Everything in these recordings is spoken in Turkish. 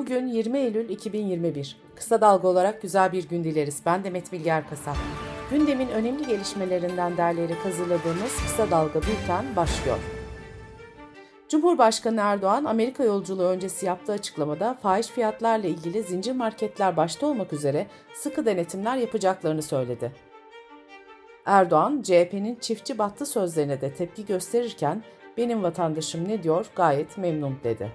Bugün 20 Eylül 2021. Kısa dalga olarak güzel bir gün dileriz. Ben Demet Bilge Erkasap. Gündemin önemli gelişmelerinden derleyerek hazırladığımız Kısa Dalga Bülten başlıyor. Cumhurbaşkanı Erdoğan, Amerika yolculuğu öncesi yaptığı açıklamada fahiş fiyatlarla ilgili zincir marketler başta olmak üzere sıkı denetimler yapacaklarını söyledi. Erdoğan, CHP'nin çiftçi battı sözlerine de tepki gösterirken benim vatandaşım ne diyor gayet memnun dedi.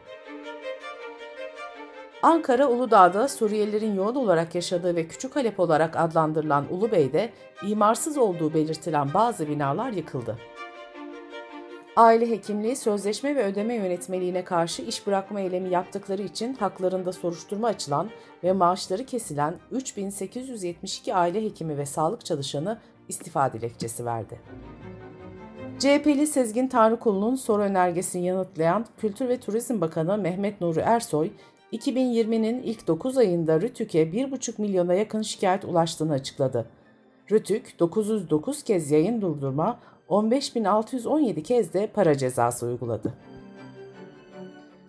Ankara Uludağ'da Suriyelilerin yoğun olarak yaşadığı ve Küçük Halep olarak adlandırılan Ulubey'de imarsız olduğu belirtilen bazı binalar yıkıldı. Aile hekimliği sözleşme ve ödeme yönetmeliğine karşı iş bırakma eylemi yaptıkları için haklarında soruşturma açılan ve maaşları kesilen 3872 aile hekimi ve sağlık çalışanı istifa dilekçesi verdi. CHP'li Sezgin Tanrıkulu'nun soru önergesini yanıtlayan Kültür ve Turizm Bakanı Mehmet Nuri Ersoy, 2020'nin ilk 9 ayında Rütük'e 1,5 milyona yakın şikayet ulaştığını açıkladı. Rütük 909 kez yayın durdurma, 15.617 kez de para cezası uyguladı.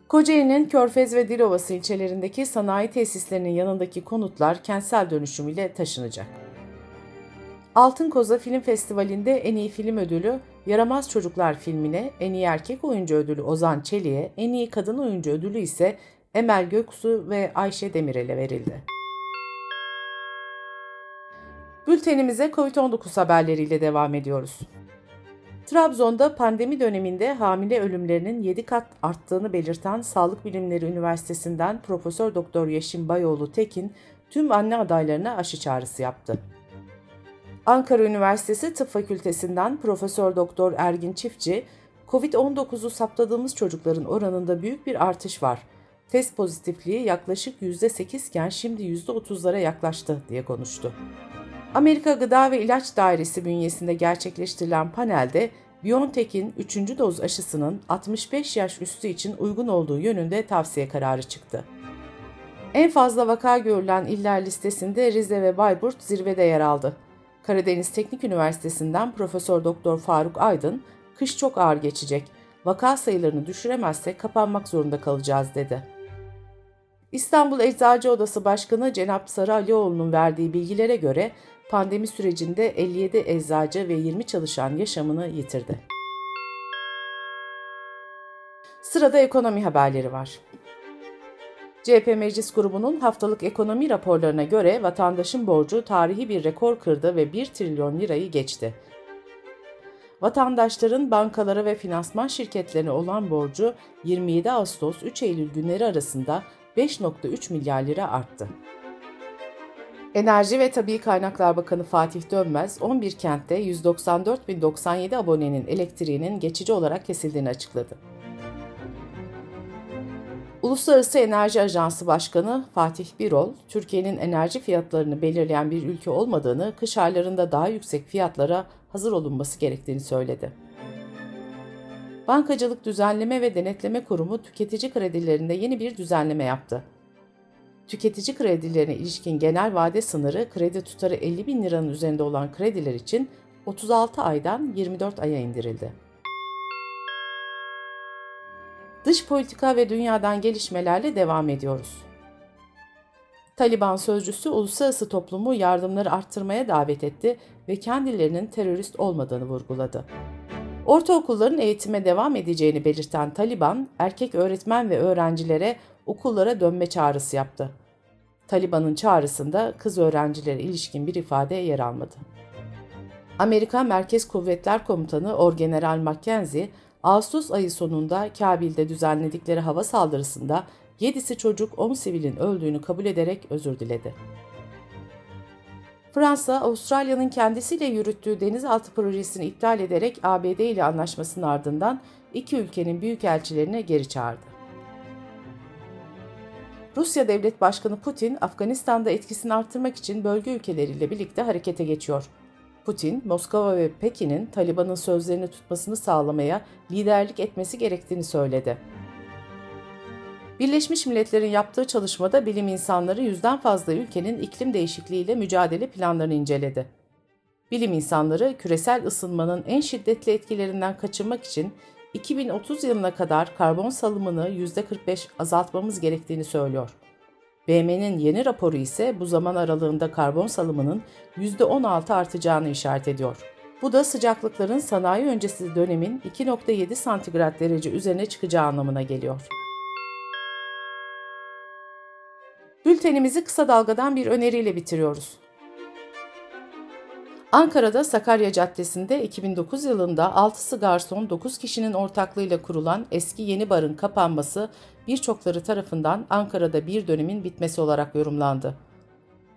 Kocaeli'nin Körfez ve Dilovası ilçelerindeki sanayi tesislerinin yanındaki konutlar kentsel dönüşüm ile taşınacak. Altın Koza Film Festivali'nde en iyi film ödülü Yaramaz Çocuklar filmine, en iyi erkek oyuncu ödülü Ozan Çelik'e, en iyi kadın oyuncu ödülü ise Emel Göksu ve Ayşe Demirel'e verildi. Bültenimize COVID-19 haberleriyle devam ediyoruz. Trabzon'da pandemi döneminde hamile ölümlerinin 7 kat arttığını belirten Sağlık Bilimleri Üniversitesi'nden Profesör Doktor Yeşim Bayoğlu Tekin tüm anne adaylarına aşı çağrısı yaptı. Ankara Üniversitesi Tıp Fakültesinden Profesör Doktor Ergin Çiftçi, COVID-19'u saptadığımız çocukların oranında büyük bir artış var. Test pozitifliği yaklaşık %8 iken şimdi %30'lara yaklaştı diye konuştu. Amerika Gıda ve İlaç Dairesi bünyesinde gerçekleştirilen panelde BioNTech'in 3. doz aşısının 65 yaş üstü için uygun olduğu yönünde tavsiye kararı çıktı. En fazla vaka görülen iller listesinde Rize ve Bayburt zirvede yer aldı. Karadeniz Teknik Üniversitesi'nden Profesör Doktor Faruk Aydın, kış çok ağır geçecek, vaka sayılarını düşüremezsek kapanmak zorunda kalacağız dedi. İstanbul Eczacı Odası Başkanı Cenap Sarı Alioğlu'nun verdiği bilgilere göre pandemi sürecinde 57 eczacı ve 20 çalışan yaşamını yitirdi. Sırada ekonomi haberleri var. CHP Meclis Grubu'nun haftalık ekonomi raporlarına göre vatandaşın borcu tarihi bir rekor kırdı ve 1 trilyon lirayı geçti. Vatandaşların bankalara ve finansman şirketlerine olan borcu 27 Ağustos-3 Eylül günleri arasında 5.3 milyar lira arttı. Enerji ve Tabi Kaynaklar Bakanı Fatih Dönmez, 11 kentte 194.097 abonenin elektriğinin geçici olarak kesildiğini açıkladı. Uluslararası Enerji Ajansı Başkanı Fatih Birol, Türkiye'nin enerji fiyatlarını belirleyen bir ülke olmadığını, kış aylarında daha yüksek fiyatlara hazır olunması gerektiğini söyledi. Bankacılık Düzenleme ve Denetleme Kurumu tüketici kredilerinde yeni bir düzenleme yaptı. Tüketici kredilerine ilişkin genel vade sınırı kredi tutarı 50 bin liranın üzerinde olan krediler için 36 aydan 24 aya indirildi. Dış politika ve dünyadan gelişmelerle devam ediyoruz. Taliban sözcüsü uluslararası toplumu yardımları arttırmaya davet etti ve kendilerinin terörist olmadığını vurguladı. Ortaokulların eğitime devam edeceğini belirten Taliban, erkek öğretmen ve öğrencilere okullara dönme çağrısı yaptı. Taliban'ın çağrısında kız öğrencilere ilişkin bir ifade yer almadı. Amerika Merkez Kuvvetler Komutanı Orgeneral Mackenzie, Ağustos ayı sonunda Kabil'de düzenledikleri hava saldırısında 7'si çocuk 10 sivilin öldüğünü kabul ederek özür diledi. Fransa, Avustralya'nın kendisiyle yürüttüğü denizaltı projesini iptal ederek ABD ile anlaşmasının ardından iki ülkenin büyükelçilerini geri çağırdı. Rusya Devlet Başkanı Putin, Afganistan'da etkisini artırmak için bölge ülkeleriyle birlikte harekete geçiyor. Putin, Moskova ve Pekin'in Taliban'ın sözlerini tutmasını sağlamaya liderlik etmesi gerektiğini söyledi. Birleşmiş Milletler'in yaptığı çalışmada bilim insanları yüzden fazla ülkenin iklim değişikliğiyle mücadele planlarını inceledi. Bilim insanları küresel ısınmanın en şiddetli etkilerinden kaçınmak için 2030 yılına kadar karbon salımını %45 azaltmamız gerektiğini söylüyor. BM'nin yeni raporu ise bu zaman aralığında karbon salımının %16 artacağını işaret ediyor. Bu da sıcaklıkların sanayi öncesi dönemin 2.7 santigrat derece üzerine çıkacağı anlamına geliyor. Bültenimizi kısa dalgadan bir öneriyle bitiriyoruz. Ankara'da Sakarya Caddesi'nde 2009 yılında 6'sı garson 9 kişinin ortaklığıyla kurulan eski yeni barın kapanması birçokları tarafından Ankara'da bir dönemin bitmesi olarak yorumlandı.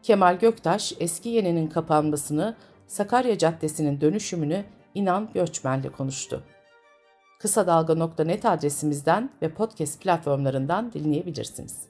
Kemal Göktaş eski yeninin kapanmasını, Sakarya Caddesi'nin dönüşümünü İnan Göçmen'le konuştu. Kısa Dalga.net adresimizden ve podcast platformlarından dinleyebilirsiniz.